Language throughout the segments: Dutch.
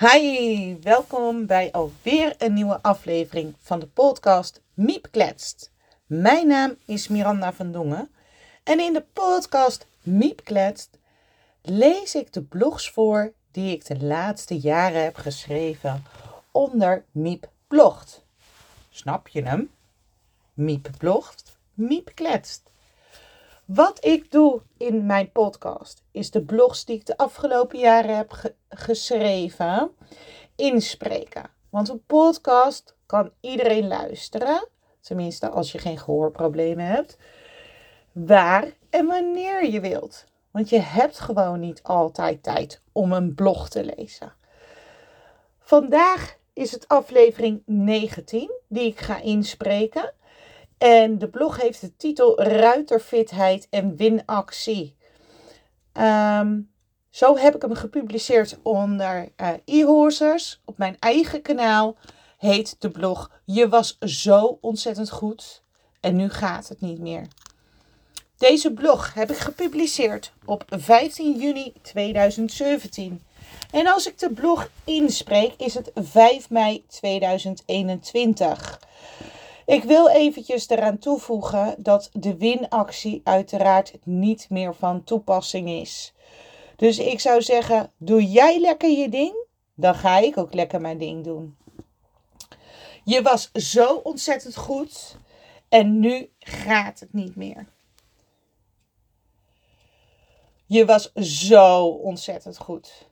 Hi, welkom bij alweer een nieuwe aflevering van de podcast Miep Kletst. Mijn naam is Miranda van Dongen en in de podcast Miep Kletst lees ik de blogs voor die ik de laatste jaren heb geschreven onder Miep Blogt. Snap je hem? Miep Blogt, Miep Kletst. Wat ik doe in mijn podcast is de blogs die ik de afgelopen jaren heb geschreven inspreken. Want een podcast kan iedereen luisteren, tenminste als je geen gehoorproblemen hebt, waar en wanneer je wilt. Want je hebt gewoon niet altijd tijd om een blog te lezen. Vandaag is het aflevering 19 die ik ga inspreken. En de blog heeft de titel Ruiterfitheid en winactie. Ehm, zo heb ik hem gepubliceerd onder uh, e-horsers. Op mijn eigen kanaal heet de blog Je was zo ontzettend goed en nu gaat het niet meer. Deze blog heb ik gepubliceerd op 15 juni 2017. En als ik de blog inspreek is het 5 mei 2021. Ik wil eventjes eraan toevoegen dat de winactie uiteraard niet meer van toepassing is. Dus ik zou zeggen, doe jij lekker je ding, dan ga ik ook lekker mijn ding doen. Je was zo ontzettend goed en nu gaat het niet meer. Je was zo ontzettend goed.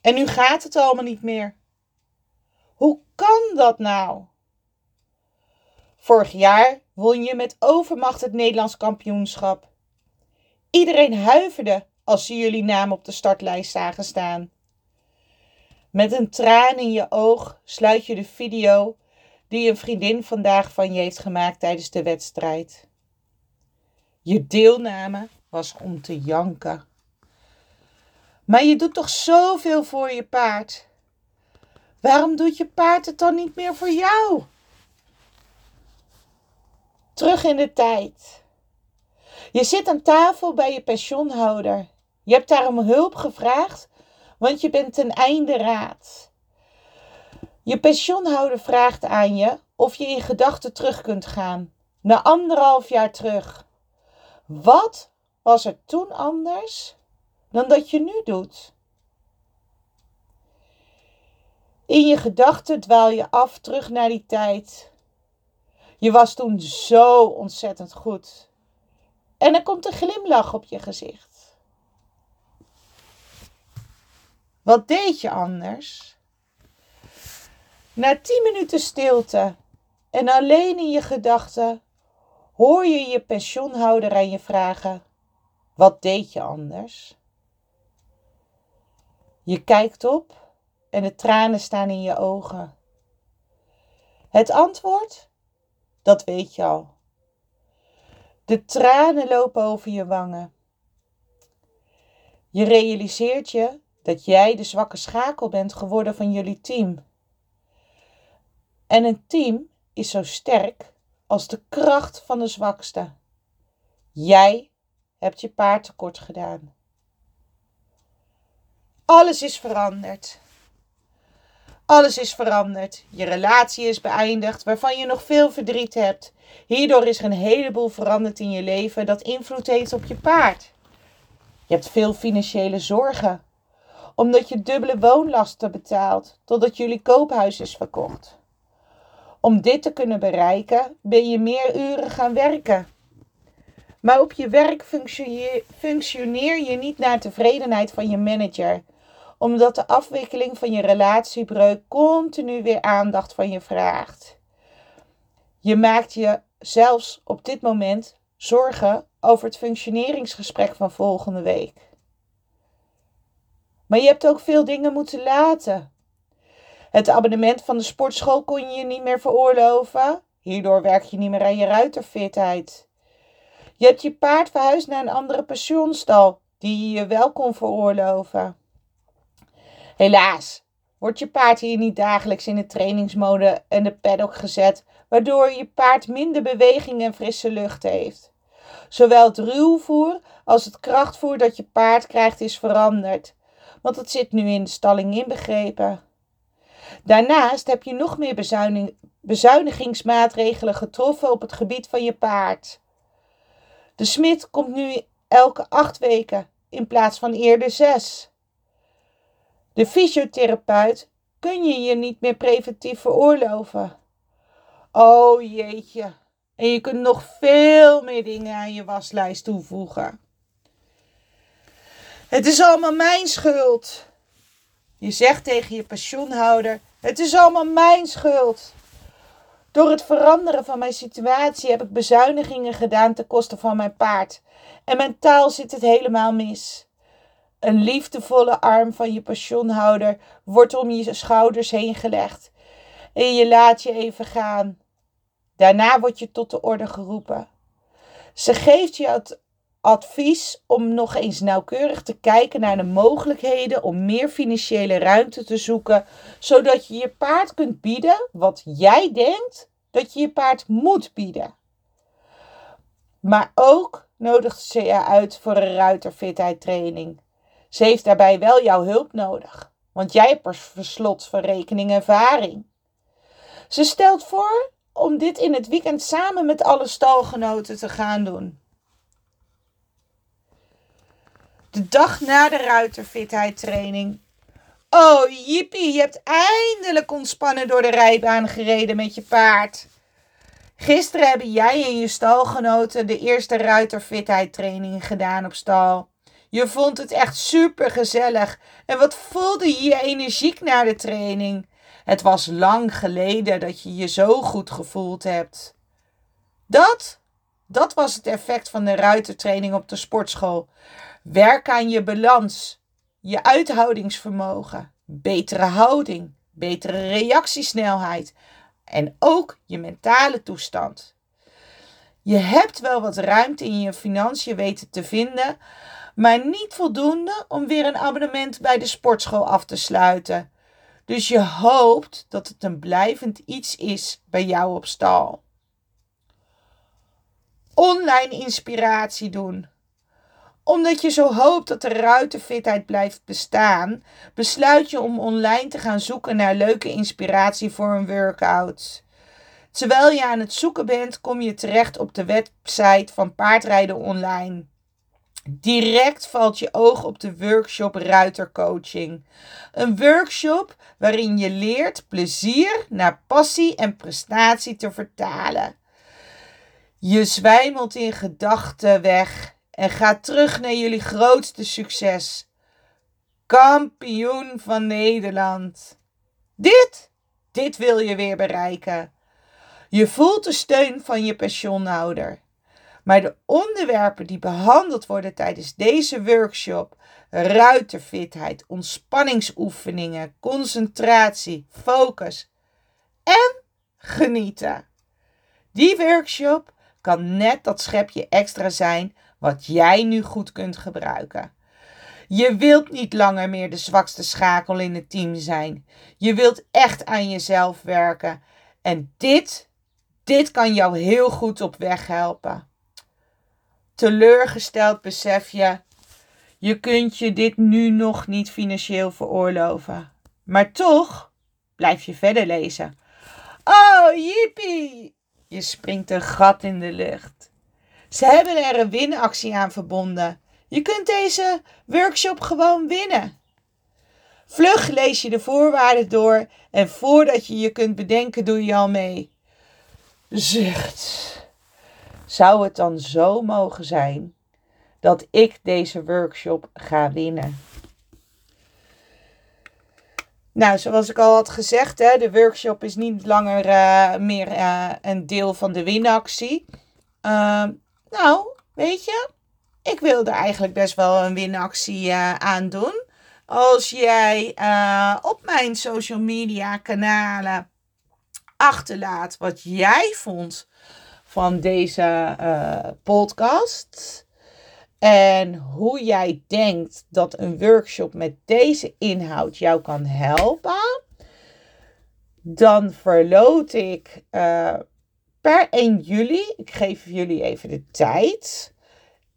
En nu gaat het allemaal niet meer. Hoe kan dat nou? Vorig jaar won je met overmacht het Nederlands kampioenschap. Iedereen huiverde als ze jullie naam op de startlijst zagen staan. Met een traan in je oog sluit je de video die een vriendin vandaag van je heeft gemaakt tijdens de wedstrijd. Je deelname was om te janken. Maar je doet toch zoveel voor je paard? Waarom doet je paard het dan niet meer voor jou? Terug in de tijd. Je zit aan tafel bij je pensioenhouder. Je hebt daar om hulp gevraagd, want je bent ten einde raad. Je pensioenhouder vraagt aan je of je in gedachten terug kunt gaan, naar anderhalf jaar terug. Wat was er toen anders dan dat je nu doet? In je gedachten dwaal je af terug naar die tijd. Je was toen zo ontzettend goed. En er komt een glimlach op je gezicht. Wat deed je anders? Na tien minuten stilte en alleen in je gedachten hoor je je pensioenhouder aan je vragen: Wat deed je anders? Je kijkt op en de tranen staan in je ogen. Het antwoord? Dat weet je al. De tranen lopen over je wangen. Je realiseert je dat jij de zwakke schakel bent geworden van jullie team. En een team is zo sterk als de kracht van de zwakste. Jij hebt je paard tekort gedaan. Alles is veranderd. Alles is veranderd. Je relatie is beëindigd, waarvan je nog veel verdriet hebt. Hierdoor is er een heleboel veranderd in je leven dat invloed heeft op je paard. Je hebt veel financiële zorgen, omdat je dubbele woonlasten betaalt totdat jullie koophuis is verkocht. Om dit te kunnen bereiken ben je meer uren gaan werken. Maar op je werk functioneer je niet naar tevredenheid van je manager omdat de afwikkeling van je relatiebreuk continu weer aandacht van je vraagt. Je maakt je zelfs op dit moment zorgen over het functioneringsgesprek van volgende week. Maar je hebt ook veel dingen moeten laten. Het abonnement van de sportschool kon je niet meer veroorloven. Hierdoor werk je niet meer aan je ruiterfitheid. Je hebt je paard verhuisd naar een andere pensioenstal die je je wel kon veroorloven. Helaas wordt je paard hier niet dagelijks in de trainingsmode en de paddock gezet, waardoor je paard minder beweging en frisse lucht heeft. Zowel het ruwvoer als het krachtvoer dat je paard krijgt is veranderd. want het zit nu in de stalling inbegrepen. Daarnaast heb je nog meer bezuinigingsmaatregelen getroffen op het gebied van je paard. De smid komt nu elke acht weken in plaats van eerder zes. De fysiotherapeut kun je je niet meer preventief veroorloven. Oh jeetje. En je kunt nog veel meer dingen aan je waslijst toevoegen. Het is allemaal mijn schuld. Je zegt tegen je pensioenhouder: Het is allemaal mijn schuld. Door het veranderen van mijn situatie heb ik bezuinigingen gedaan ten koste van mijn paard. En mentaal zit het helemaal mis. Een liefdevolle arm van je pensioenhouder wordt om je schouders heen gelegd. En je laat je even gaan. Daarna word je tot de orde geroepen. Ze geeft je het advies om nog eens nauwkeurig te kijken naar de mogelijkheden om meer financiële ruimte te zoeken, zodat je je paard kunt bieden wat jij denkt dat je je paard moet bieden. Maar ook nodigt ze je uit voor een ruiterfitheid training. Ze heeft daarbij wel jouw hulp nodig, want jij hebt per slot van rekening ervaring. Ze stelt voor om dit in het weekend samen met alle stalgenoten te gaan doen. De dag na de ruiterfitheid training. Oh, jippie, je hebt eindelijk ontspannen door de rijbaan gereden met je paard. Gisteren hebben jij en je stalgenoten de eerste ruiterfitheid training gedaan op stal. Je vond het echt super gezellig. En wat voelde je energiek na de training? Het was lang geleden dat je je zo goed gevoeld hebt. Dat, dat was het effect van de ruitertraining op de sportschool. Werk aan je balans, je uithoudingsvermogen, betere houding, betere reactiesnelheid en ook je mentale toestand. Je hebt wel wat ruimte in je financiën weten te vinden, maar niet voldoende om weer een abonnement bij de sportschool af te sluiten. Dus je hoopt dat het een blijvend iets is bij jou op stal. Online inspiratie doen omdat je zo hoopt dat de ruitenfitheid blijft bestaan, besluit je om online te gaan zoeken naar leuke inspiratie voor een workout. Terwijl je aan het zoeken bent, kom je terecht op de website van Paardrijden Online. Direct valt je oog op de workshop Ruitercoaching. Een workshop waarin je leert plezier naar passie en prestatie te vertalen. Je zwijmelt in gedachten weg en ga terug naar jullie grootste succes. Kampioen van Nederland. Dit, dit wil je weer bereiken. Je voelt de steun van je pensioenhouder. Maar de onderwerpen die behandeld worden tijdens deze workshop, ruiterfitheid, ontspanningsoefeningen, concentratie, focus en genieten. Die workshop kan net dat schepje extra zijn wat jij nu goed kunt gebruiken. Je wilt niet langer meer de zwakste schakel in het team zijn. Je wilt echt aan jezelf werken. En dit, dit kan jou heel goed op weg helpen. Teleurgesteld besef je, je kunt je dit nu nog niet financieel veroorloven. Maar toch blijf je verder lezen. Oh, jippie! Je springt een gat in de lucht. Ze hebben er een winactie aan verbonden. Je kunt deze workshop gewoon winnen. Vlug lees je de voorwaarden door en voordat je je kunt bedenken, doe je al mee. Zucht. Zou het dan zo mogen zijn dat ik deze workshop ga winnen? Nou, zoals ik al had gezegd, hè, de workshop is niet langer uh, meer uh, een deel van de winactie. Uh, nou, weet je, ik wil er eigenlijk best wel een winactie uh, aan doen. Als jij op mijn social media kanalen achterlaat wat jij vond van deze uh, podcast. En hoe jij denkt dat een workshop met deze inhoud jou kan helpen. Dan verloot ik per 1 juli, ik geef jullie even de tijd,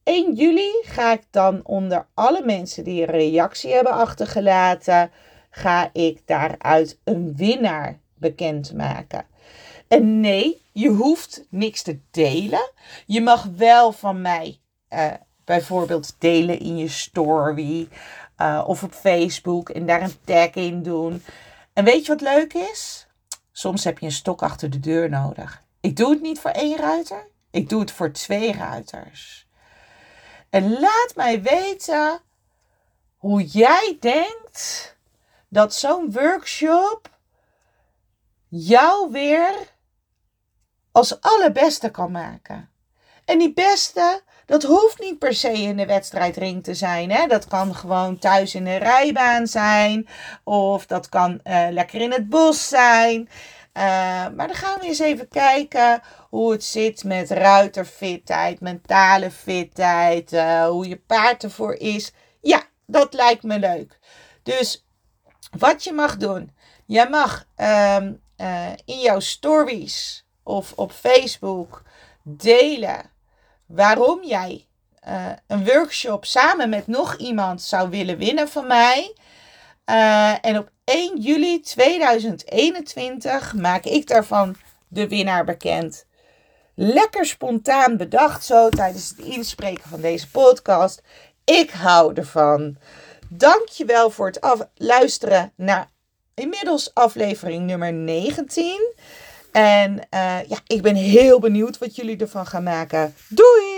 1 juli ga ik dan onder alle mensen die een reactie hebben achtergelaten, ga ik daaruit een winnaar bekendmaken. En nee, je hoeft niks te delen. Je mag wel van mij uh, bijvoorbeeld delen in je story uh, of op Facebook en daar een tag in doen. En weet je wat leuk is? Soms heb je een stok achter de deur nodig. Ik doe het niet voor één ruiter, ik doe het voor twee ruiters. En laat mij weten hoe jij denkt dat zo'n workshop jou weer als allerbeste kan maken. En die beste, dat hoeft niet per se in de wedstrijdring te zijn. Hè? Dat kan gewoon thuis in een rijbaan zijn. Of dat kan uh, lekker in het bos zijn. Uh, maar dan gaan we eens even kijken hoe het zit met ruiterfitheid, mentale fitheid, uh, hoe je paard ervoor is. Ja, dat lijkt me leuk. Dus wat je mag doen. Je mag um, in jouw stories of op Facebook delen waarom jij uh, een workshop samen met nog iemand zou willen winnen van mij. Uh, en op 1 juli 2021 maak ik daarvan de winnaar bekend. Lekker spontaan bedacht zo tijdens het inspreken van deze podcast. Ik hou ervan. Dankjewel voor het luisteren naar inmiddels aflevering nummer 19. En uh, ja, ik ben heel benieuwd wat jullie ervan gaan maken. Doei!